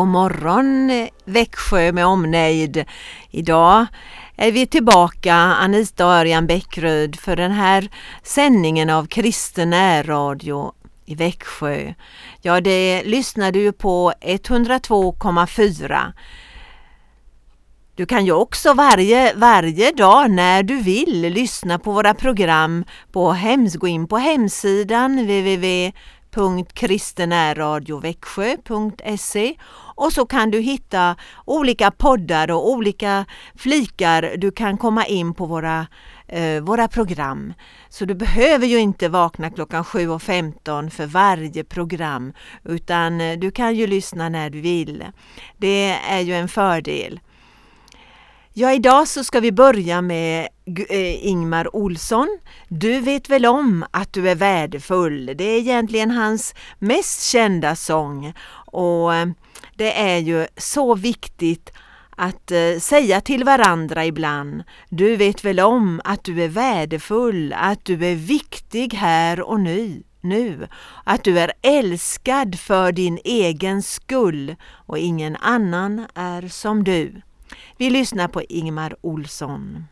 God morgon Växjö med omnejd. Idag är vi tillbaka, Anita och Örjan Bäckryd, för den här sändningen av kristen närradio i Växjö. Ja, det lyssnar du på 102,4. Du kan ju också varje, varje dag när du vill lyssna på våra program på hems, gå in på hemsidan www.kristenärradioväxjö.se och så kan du hitta olika poddar och olika flikar du kan komma in på våra, eh, våra program. Så du behöver ju inte vakna klockan 7.15 för varje program utan eh, du kan ju lyssna när du vill. Det är ju en fördel. Ja, idag så ska vi börja med Eh, Ingmar Olsson. Du vet väl om att du är värdefull. Det är egentligen hans mest kända sång och eh, det är ju så viktigt att eh, säga till varandra ibland. Du vet väl om att du är värdefull, att du är viktig här och nu nu, att du är älskad för din egen skull och ingen annan är som du. Vi lyssnar på Ingmar Olsson.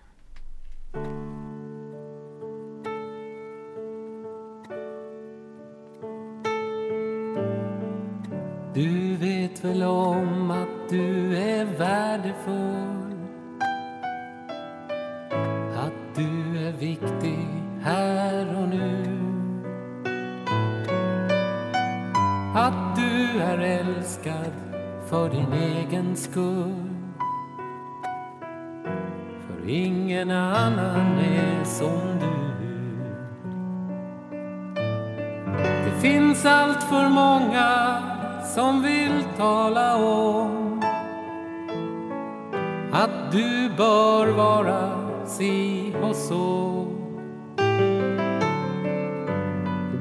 Du vet väl om att du är värdefull. Att du är viktig här och nu. Att du är älskad för din egen skull. Ingen annan är som du. Det finns allt för många som vill tala om att du bör vara si och så.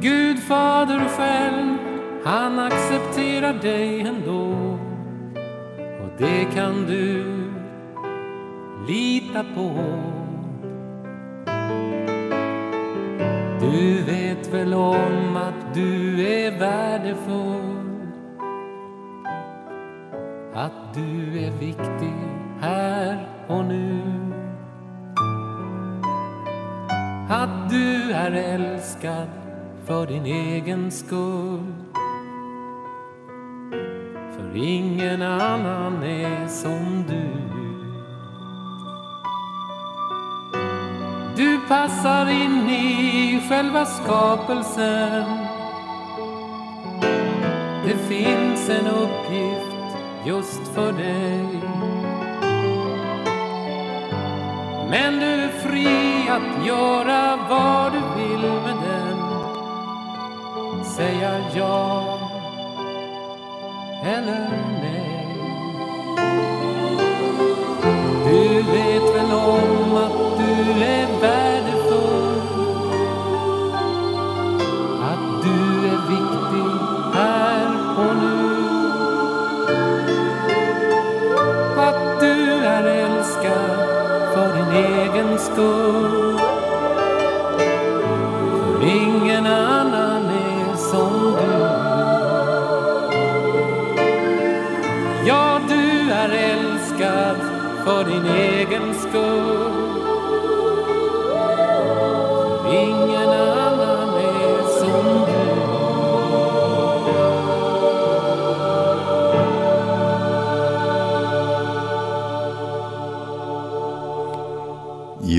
Gud fader själv, han accepterar dig ändå. Och det kan du lita på. Du vet väl om att du är värdefull. Att du är viktig här och nu. Att du är älskad för din egen skull. För ingen annan är som du. Passar in i själva skapelsen. Det finns en uppgift just för dig. Men du är fri att göra vad du vill med den. Säga ja eller nej. Du vet väl om att du är värd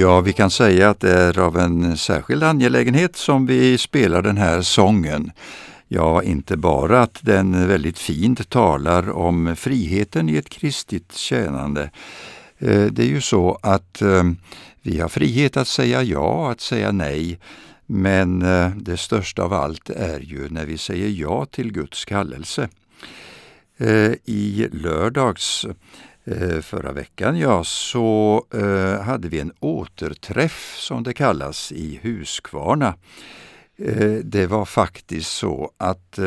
Ja, vi kan säga att det är av en särskild angelägenhet som vi spelar den här sången. Ja, inte bara att den väldigt fint talar om friheten i ett kristet tjänande. Eh, det är ju så att eh, vi har frihet att säga ja, att säga nej. Men eh, det största av allt är ju när vi säger ja till Guds kallelse. I lördags Eh, förra veckan ja, så eh, hade vi en återträff som det kallas i Huskvarna. Eh, det var faktiskt så att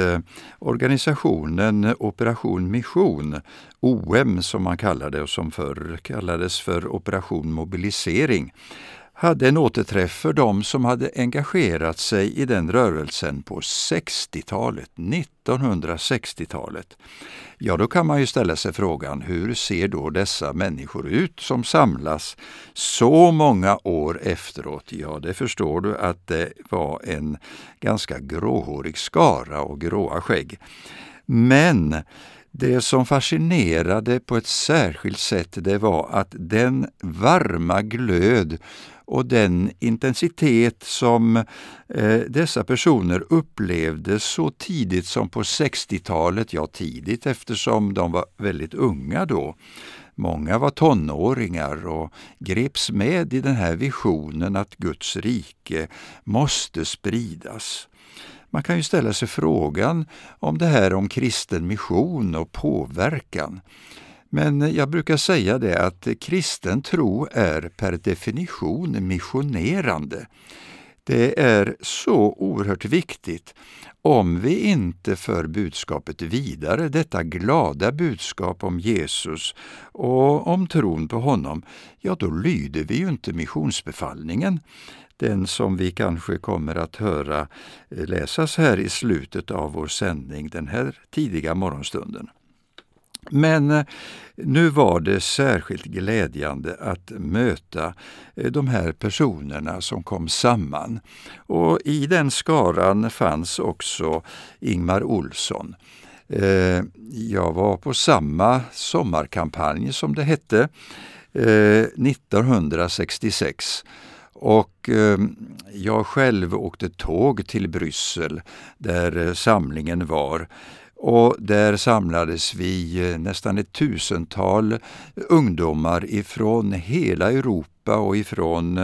organisationen Operation Mission, OM som man kallar det och som förr kallades för Operation Mobilisering, hade en återträff för dem som hade engagerat sig i den rörelsen på 60-talet, 1960-talet. Ja, då kan man ju ställa sig frågan, hur ser då dessa människor ut som samlas så många år efteråt? Ja, det förstår du att det var en ganska gråhårig skara och gråa skägg. Men det som fascinerade på ett särskilt sätt det var att den varma glöd och den intensitet som eh, dessa personer upplevde så tidigt som på 60-talet, ja tidigt eftersom de var väldigt unga då. Många var tonåringar och greps med i den här visionen att Guds rike måste spridas. Man kan ju ställa sig frågan om det här om kristen mission och påverkan. Men jag brukar säga det att kristen tro är per definition missionerande. Det är så oerhört viktigt. Om vi inte för budskapet vidare, detta glada budskap om Jesus och om tron på honom, ja då lyder vi ju inte missionsbefallningen den som vi kanske kommer att höra eh, läsas här i slutet av vår sändning den här tidiga morgonstunden. Men eh, nu var det särskilt glädjande att möta eh, de här personerna som kom samman. Och I den skaran fanns också Ingmar Olsson. Jag var på samma sommarkampanj som det hette 1966 och eh, jag själv åkte tåg till Bryssel där eh, samlingen var. Och där samlades vi, eh, nästan ett tusental ungdomar ifrån hela Europa och ifrån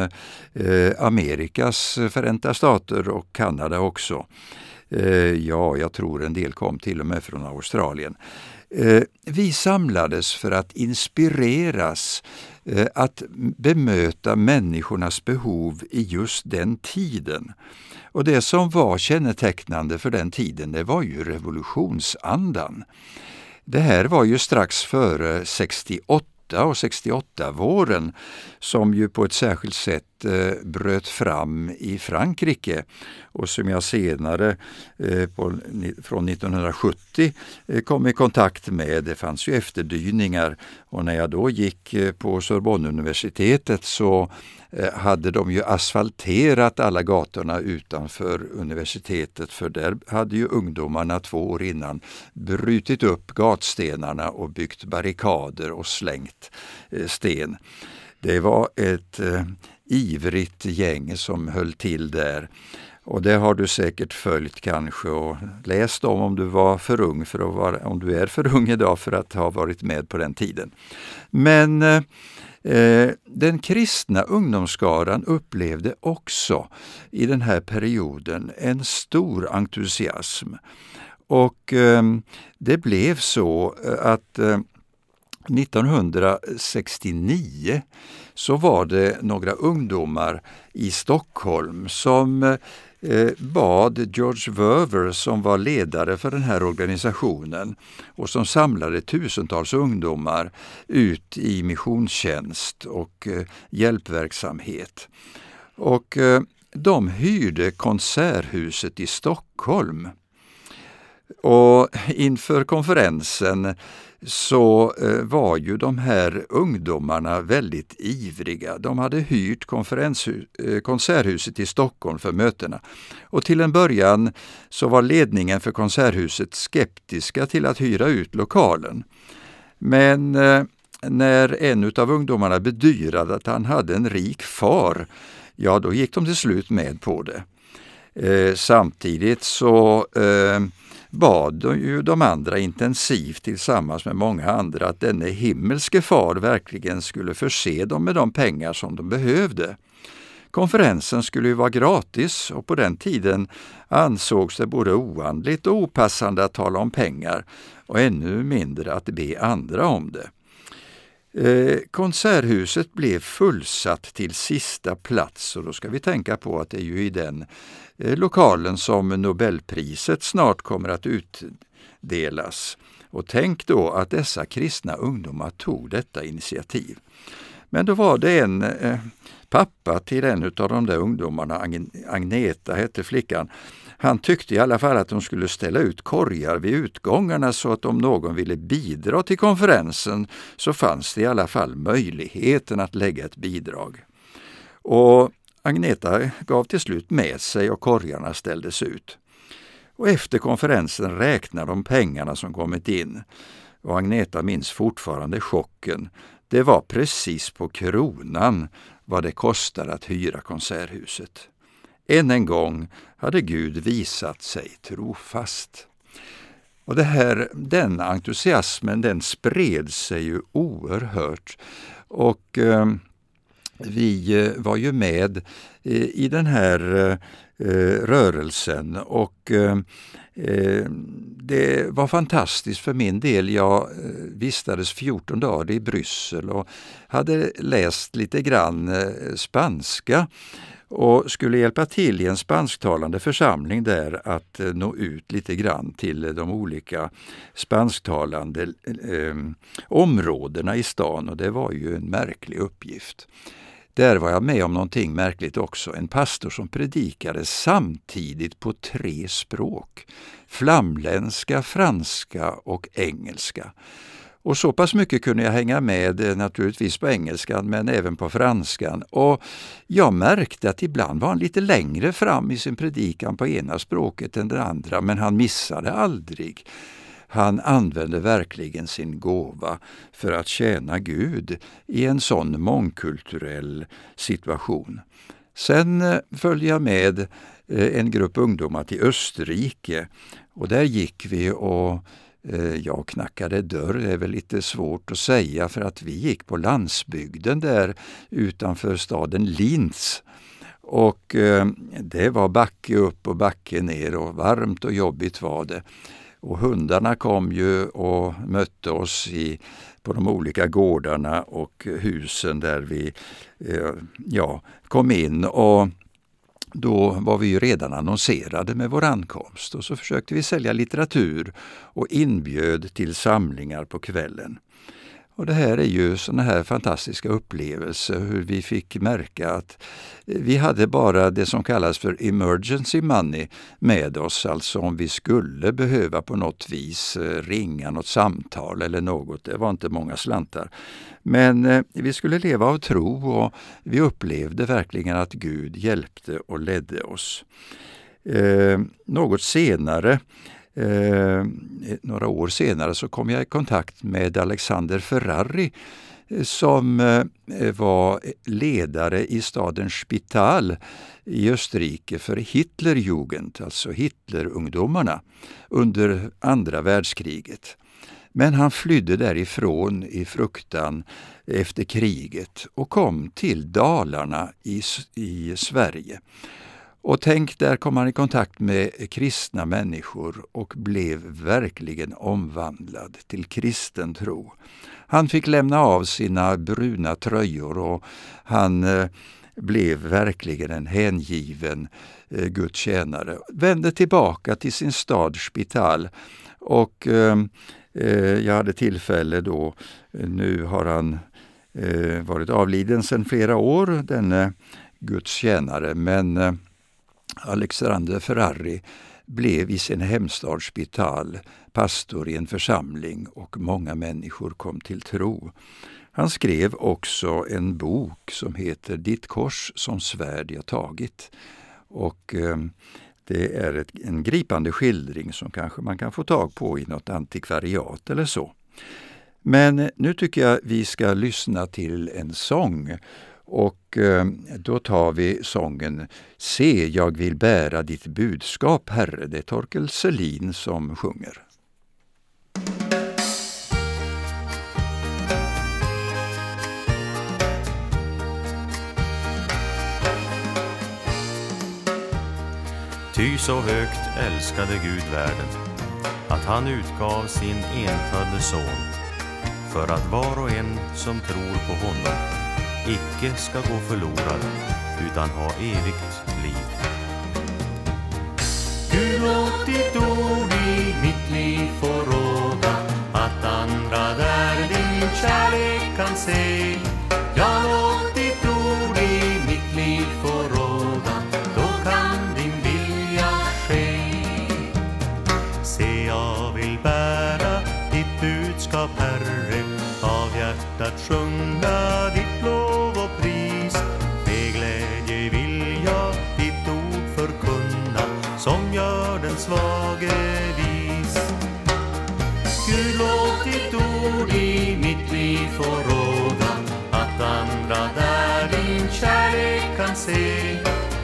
eh, Amerikas Förenta stater och Kanada också. Eh, ja, jag tror en del kom till och med från Australien. Eh, vi samlades för att inspireras Eh, att bemöta människornas behov i just den tiden. Och det som var kännetecknande för den tiden, det var ju revolutionsandan. Det här var ju strax före 68 och 68-våren som ju på ett särskilt sätt Eh, bröt fram i Frankrike och som jag senare eh, på, från 1970 eh, kom i kontakt med. Det fanns ju efterdyningar och när jag då gick på Sorbonneuniversitetet så hade de ju asfalterat alla gatorna utanför universitetet för där hade ju ungdomarna två år innan brutit upp gatstenarna och byggt barrikader och slängt sten. Det var ett ivrigt gäng som höll till där. Och det har du säkert följt kanske och läst om om du var för ung för att vara, om du är för ung idag för att ha varit med på den tiden. Men eh, eh den kristna ungdomsskaran upplevde också i den här perioden en stor entusiasm. Och eh, det blev så eh, att eh, 1969 så var det några ungdomar i Stockholm som eh, bad George Verver, som var ledare för den här organisationen och som samlade tusentals ungdomar ut i missionstjänst och eh, hjälpverksamhet. Och eh, de hyrde Konserthuset i Stockholm. Och inför konferensen så eh, var ju de här ungdomarna väldigt ivriga. De hade hyrt eh, Konserthuset i Stockholm för mötena. Och till en början så var ledningen för Konserthuset skeptiska till att hyra ut lokalen. Men eh, när en av ungdomarna bedyrade att han hade en rik far, ja då gick de till slut med på det. samtidigt så bad ju de andra intensivt tillsammans med många andra att denne himmelske far verkligen skulle förse dem med de pengar som de behövde. Konferensen skulle ju vara gratis och på den tiden ansågs det både oandligt och opassande att tala om pengar och ännu mindre att be andra om det. Eh, konserthuset blev fullsatt till sista plats och då ska vi tänka på att det är ju i den eh, lokalen som Nobelpriset snart kommer att utdelas. Och tänk då att dessa kristna ungdomar tog detta initiativ. Men då var det en eh, pappa till en av de där ungdomarna, Agneta hette flickan, han tyckte i alla fall att de skulle ställa ut korgar vid utgångarna så att om någon ville bidra till konferensen så fanns det i alla fall möjligheten att lägga ett bidrag. Och Agneta gav till slut med sig och korgarna ställdes ut. Och efter konferensen räknade de pengarna som kommit in. Och Agneta minns fortfarande chocken. Det var precis på kronan vad det kostade att hyra Konserthuset. Än en gång hade Gud visat sig trofast. Och det här, den entusiasmen den spred sig ju oerhört. Och eh, vi eh, var ju med eh, i den här eh, rörelsen och eh, eh, det var fantastiskt för min del. Jag vistades 14 dagar i Bryssel och hade läst lite grann spanska och skulle hjälpa till i en spansktalande församling där att eh, nå ut lite grann till de olika spansktalande eh, områdena i stan och det var ju en märklig uppgift. Där var jag med om någonting märkligt också. En pastor som predikade samtidigt på tre språk. Flamländska, franska och engelska. Och så pass mycket kunde jag hänga med eh, naturligtvis på engelskan men även på franskan. Och jag märkte att ibland var han lite längre fram i sin predikan på ena språket än det andra men han missade aldrig han använde verkligen sin gåva för att tjäna Gud i en sån mångkulturell situation. Sen eh, följde jag med eh, en grupp ungdomar till Österrike och där gick vi och Eh, jag knackade dörr, det är väl lite svårt att säga för att vi gick på landsbygden där utanför staden Linz. Och eh, det var backe upp och backe ner och varmt och jobbigt var det. Och hundarna kom ju och mötte oss i, på de olika gårdarna och husen där vi eh, ja, kom in. Och då var vi ju redan annonserade med vår ankomst och så försökte vi sälja litteratur och inbjöd till samlingar på kvällen. Och det här är ju sådana här fantastiska upplevelser, hur vi fick märka att eh, vi hade bara det som kallas för emergency money med oss, alltså om vi skulle behöva på något vis eh, ringa något samtal eller något. Det var inte många slantar. Men eh, vi skulle leva av tro och vi upplevde verkligen att Gud hjälpte och ledde oss. Eh, något senare Eh, eh, några år senare så kom jag i kontakt med Alexander Ferrari eh, som eh, eh, var ledare i staden Spital i Österrike för Hitlerjugend, alltså Hitlerungdomarna, under andra världskriget. Men han flydde därifrån i fruktan efter kriget och kom till Dalarna i, i Sverige. Och tänk, där kom han i kontakt med kristna människor och blev verkligen omvandlad till kristen tro. Han fick lämna av sina bruna tröjor och han eh, blev verkligen en hängiven eh, Guds tjänare. Vände tillbaka till sin stad Spital och eh, jag hade tillfälle då, nu har han varit avliden sedan flera år, denne Guds tjänare, men Alexander Ferrari blev i sin hemstad Spital pastor i en församling och många människor kom till tro. Han skrev också en bok som heter Ditt kors som svärd jag tagit. Och eh, det är ett, en gripande skildring som kanske man kan få tag på i något antikvariat eller så. Men nu tycker jag vi ska lyssna till en sång och eh, då tar vi sången Se, jag vill bära ditt budskap, Herre. Det är Torkel Selin som sjunger. Ty så högt älskade Gud världen att han utgav sin enfödde son för att var och en som tror på honom icke ska gå förlorad utan ha evigt liv. Gud låt ditt ord i mitt liv se.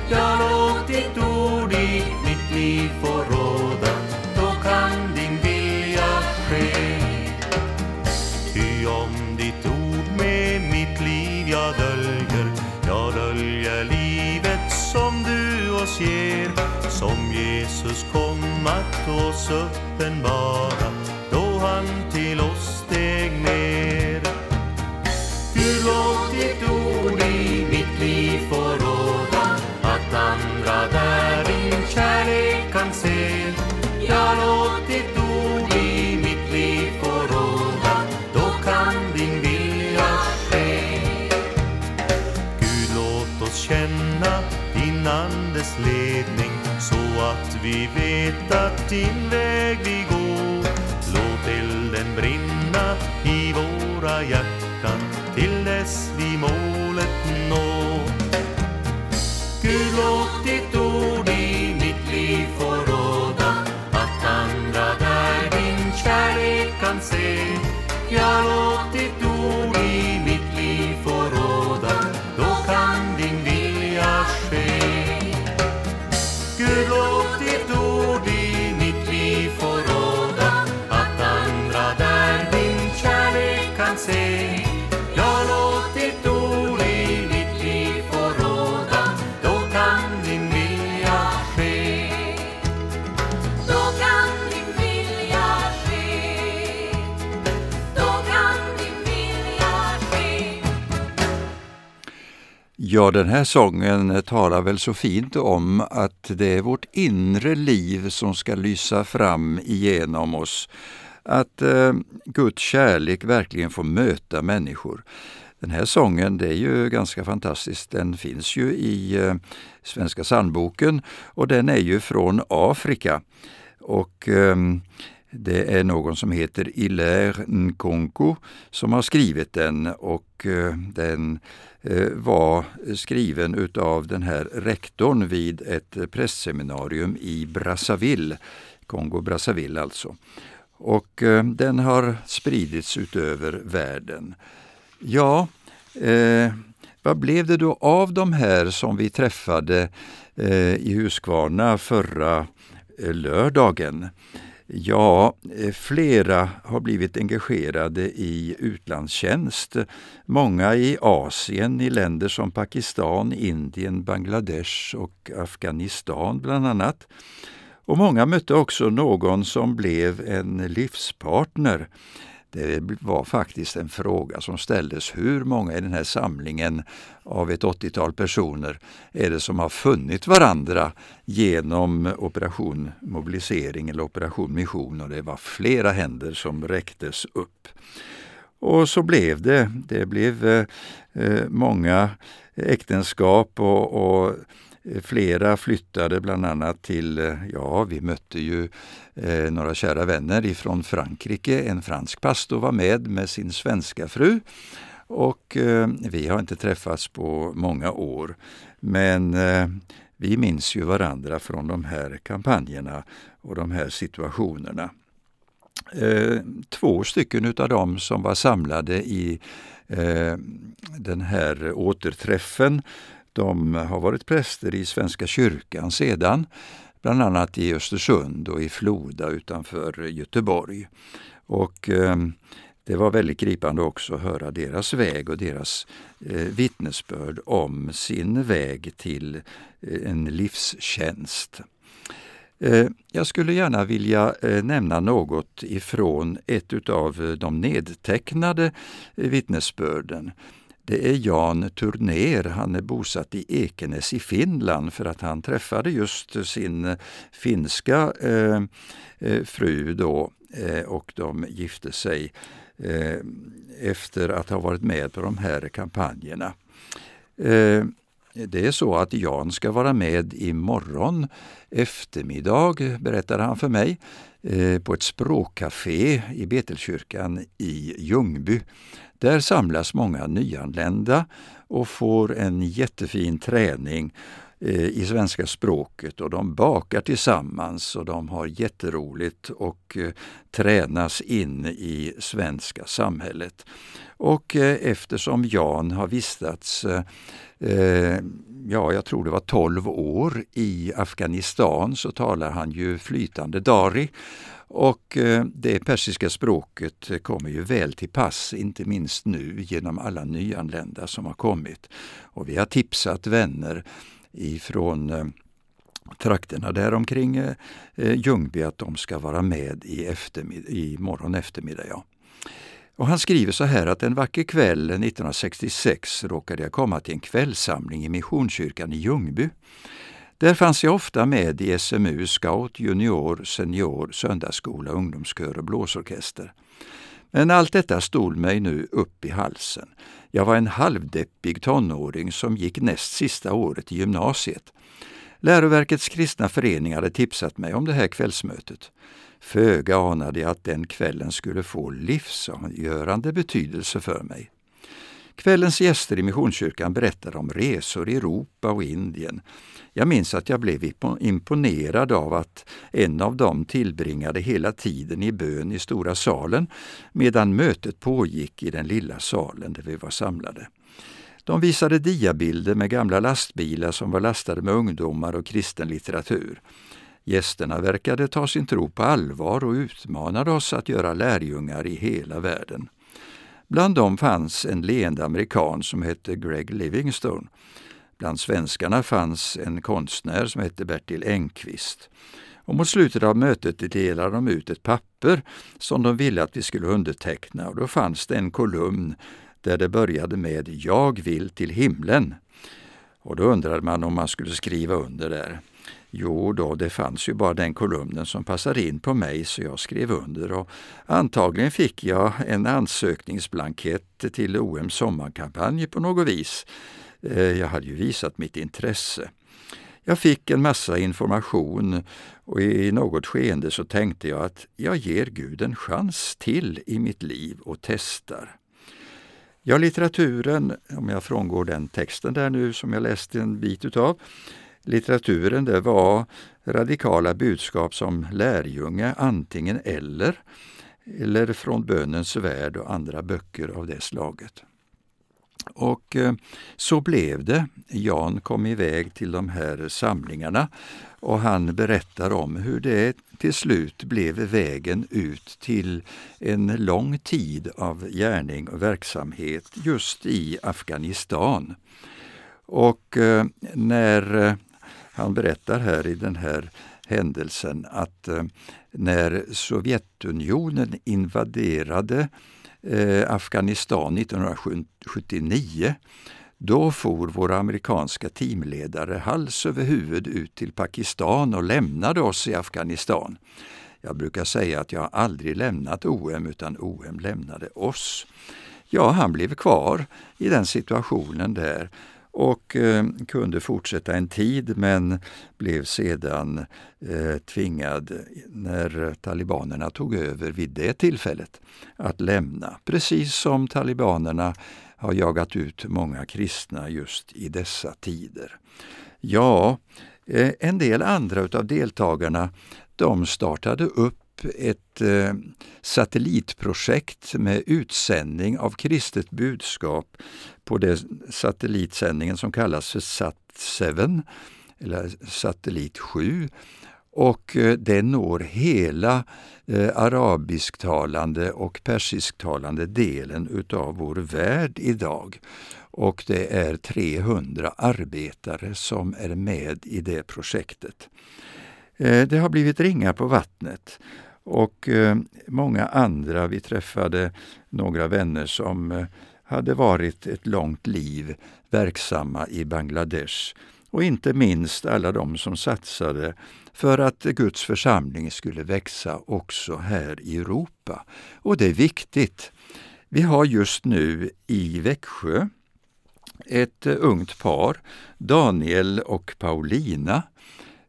Ja, låt ditt ord i mitt liv få råda, då kan din vilja ske. Ty om ditt ord med mitt liv jag döljer, jag döljer livet som du oss ger, som Jesus kom att oss uppenbara, då han till oss steg kärlek kan se. Ja, låt ditt ord i mitt liv få råda, då kan din vilja ske. Gud, låt oss känna din andes ledning så att vi vet att din väg vi går. Låt elden brinna i våra hjärtan till dess vi målet når. Gud, låt Ja, Ja, den här sången talar väl så fint om att det är vårt inre liv som ska lysa fram igenom oss. Att eh, Guds kärlek verkligen får möta människor. Den här sången, det är ju ganska fantastiskt. Den finns ju i eh, Svenska psalmboken och den är ju från Afrika. Och eh, det är någon som heter Hilaire Nkonko som har skrivit den och eh, den eh, var skriven utav den här rektorn vid ett prästseminarium i Brazzaville, Kongo-Brazzaville alltså. Och eh, den har spridits utöver världen. Ja, eh, vad blev det då av de här som vi träffade eh, i Huskvarna förra eh, lördagen? Ja, eh, flera har blivit engagerade i utlandstjänst. Många i Asien, i länder som Pakistan, Indien, Bangladesh och Afghanistan bland annat. Och många mötte också någon som blev en livspartner. Det var faktiskt en fråga som ställdes. Hur många i den här samlingen av ett 80-tal personer är det som har funnit varandra genom Operation Mobilisering eller Operation Mission? Och det var flera händer som räcktes upp. Och så blev det. Det blev eh, eh många äktenskap och, och Flera flyttade bland annat till, eh, ja vi mötte ju eh, några kära vänner ifrån Frankrike. En fransk pastor var med med sin svenska fru. Och eh, vi har inte träffats på många år. Men eh, vi minns ju varandra från de här kampanjerna och de här situationerna. Eh, två stycken utav dem som var samlade i eh, den här återträffen de har varit präster i Svenska kyrkan sedan, bland annat i Östersund och i Floda utanför Göteborg. Och eh, det var väldigt gripande också att höra deras väg och deras eh, vittnesbörd om sin väg till eh, en livstjänst. Eh, jag skulle gärna vilja eh, nämna något ifrån ett utav de nedtecknade eh, vittnesbörden. Det är Jan Turner, han är bosatt i Ekenäs i Finland för att han träffade just sin finska eh, eh, fru då eh, och de gifte sig eh, efter att ha varit med på de här kampanjerna. Eh, det är så att Jan ska vara med imorgon eftermiddag, berättade han för mig, eh, på ett språkcafé i Betelkyrkan i Ljungby. Där samlas många nyanlända och får en jättefin träning Eh, i svenska språket och de bakar tillsammans och de har jätteroligt och eh, tränas in i svenska samhället. Och eh, eftersom Jan har vistats ja, jag tror det var 12 år i Afghanistan så talar han ju flytande dari och det persiska språket kommer ju väl till pass, inte minst nu genom alla nyanlända som har kommit. Och vi har tipsat vänner ifrån eh, trakterna däromkring eh, eh, Ljungby att de ska vara med i, eftermiddag, i morgon eftermiddag. Ja. Och han skriver så här att en vacker kväll 1966 råkade jag komma till en kvällssamling i Missionskyrkan i Ljungby. Där fanns jag ofta med i SMU, scout, junior, senior, söndagsskola, ungdomskör och blåsorkester. Men allt detta stod mig nu upp i halsen. Jag var en halvdeppig tonåring som gick näst sista året i gymnasiet. Läroverkets kristna förening hade tipsat mig om det här kvällsmötet. Föga anade jag att den kvällen skulle få livsavgörande betydelse för mig. Kvällens gäster i Missionskyrkan berättade om resor i Europa och Indien. Jag minns att jag blev imponerad av att en av dem tillbringade hela tiden i bön i stora salen medan mötet pågick i den lilla salen där vi var samlade. De visade diabilder med gamla lastbilar som var lastade med ungdomar och kristen litteratur. Gästerna verkade ta sin tro på allvar och utmanade oss att göra lärjungar i hela världen. Bland dem fanns en leende amerikan som hette Greg Livingstone. Bland svenskarna fanns en konstnär som hette Bertil Engqvist. Och mot slutet av mötet delade de ut ett papper som de ville att vi skulle underteckna och då fanns det en kolumn där det började med ”Jag vill till himlen”. Och då undrade man om man skulle skriva under där. Jo då, det fanns ju bara den kolumnen som passade in på mig så jag skrev under och antagligen fick jag en ansökningsblankett till OM sommarkampanj på något vis. Eh, jag hade ju visat mitt intresse. Jag fick en massa information och i något skeende så tänkte jag att jag ger Gud en chans till i mitt liv och testar. Ja, litteraturen, om jag frångår den texten där nu som jag läste en bit utav, litteraturen det var radikala budskap som lärjunge antingen eller, eller från bönens värld och andra böcker av det slaget. Och eh, så blev det. Jan kom iväg till de här samlingarna och han berättar om hur det till slut blev vägen ut till en lång tid av gärning och verksamhet just i Afghanistan. Och eh, när eh, han berättar här i den här händelsen att eh, när Sovjetunionen invaderade eh, Afghanistan 1979 då for våra amerikanska teamledare hals över huvud ut till Pakistan och lämnade oss i Afghanistan. Jag brukar säga att jag aldrig lämnat OM utan OM lämnade oss. Ja, han blev kvar i den situationen där och eh, kunde fortsätta en tid men blev sedan eh, tvingad, när talibanerna tog över vid det tillfället, att lämna. Precis som talibanerna har jagat ut många kristna just i dessa tider. Ja, eh, en del andra utav deltagarna de startade upp ett eh, satellitprojekt med utsändning av kristet budskap på den satellitsändningen som kallas för SAT-7 eller satellit 7 och eh, det når hela eh, arabisktalande och persisktalande delen utav vår värld idag. Och det är 300 arbetare som är med i det projektet. Eh, det har blivit ringar på vattnet och eh, många andra. Vi träffade några vänner som eh, hade varit ett långt liv verksamma i Bangladesh och inte minst alla de som satsade för att Guds församling skulle växa också här i Europa. Och det är viktigt. Vi har just nu i Växjö ett ungt par, Daniel och Paulina,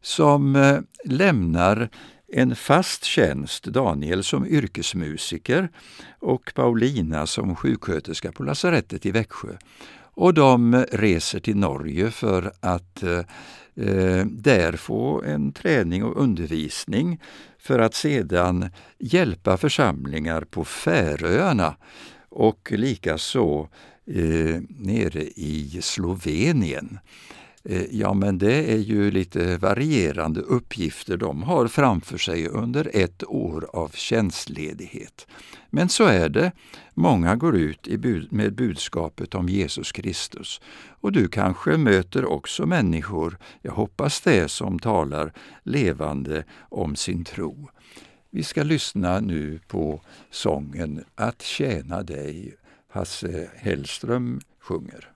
som eh, lämnar en fast tjänst, Daniel som yrkesmusiker och Paulina som sjuksköterska på lasarettet i Växjö. Och de reser till Norge för att eh, eh där få en träning och undervisning för att sedan hjälpa församlingar på Färöarna och likaså eh, nere i Slovenien. Eh, ja, men det är ju lite varierande uppgifter de har framför sig under ett år av tjänstledighet. Men så är det. Många går ut med budskapet om Jesus Kristus. Och du kanske möter också människor, jag hoppas det, som talar levande om sin tro. Vi ska lyssna nu på sången Att tjäna dig. Hasse Hellström sjunger.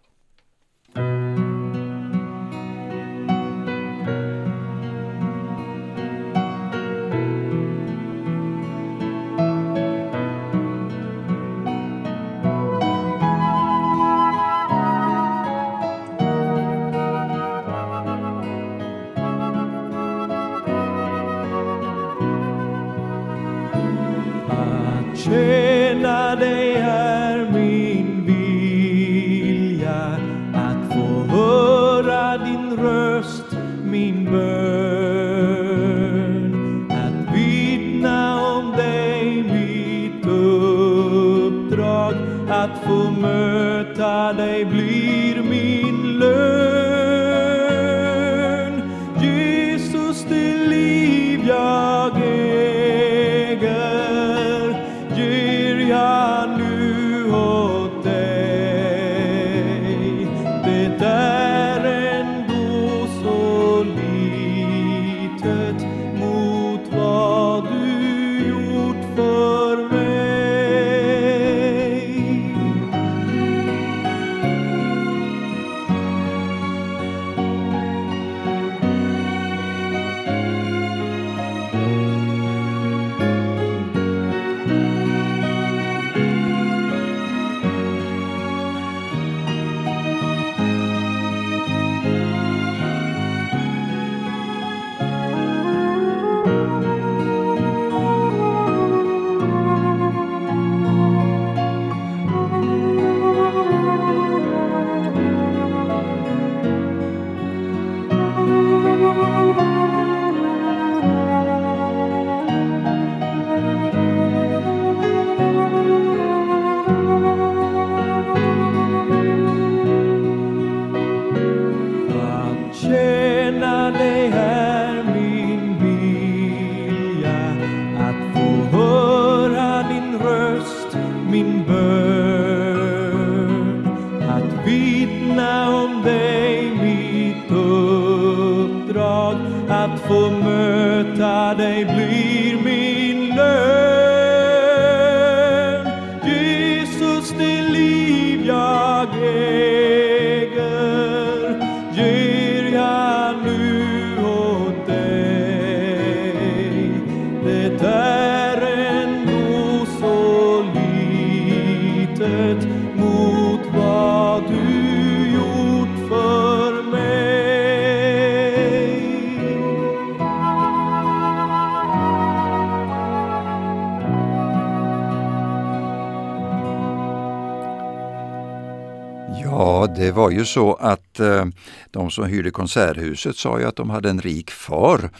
Ja, det var ju så att eh, de som hyrde Konserthuset sa ju att de hade en rik far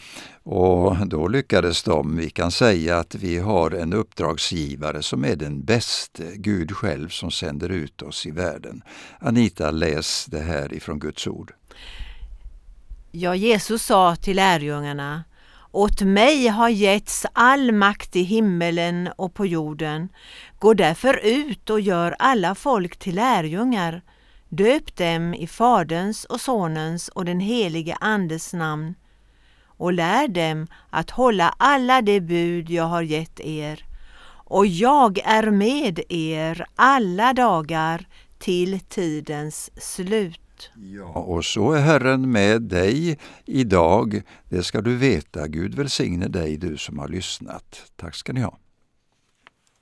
och då lyckades de. Vi kan säga att vi har en uppdragsgivare som är den bäste, Gud själv som sänder ut oss i världen. Anita, läs det här ifrån Guds ord. Ja, Jesus sa till lärjungarna åt mig har getts all makt i himmelen och på jorden. Gå därför ut och gör alla folk till lärjungar. Döp dem i Faderns och Sonens och den helige Andes namn och lär dem att hålla alla de bud jag har gett er. Och jag är med er alla dagar till tidens slut. Ja, och så är Herren med dig idag. Det ska du veta. Gud välsigne dig du som har lyssnat. Tack ska ni ha.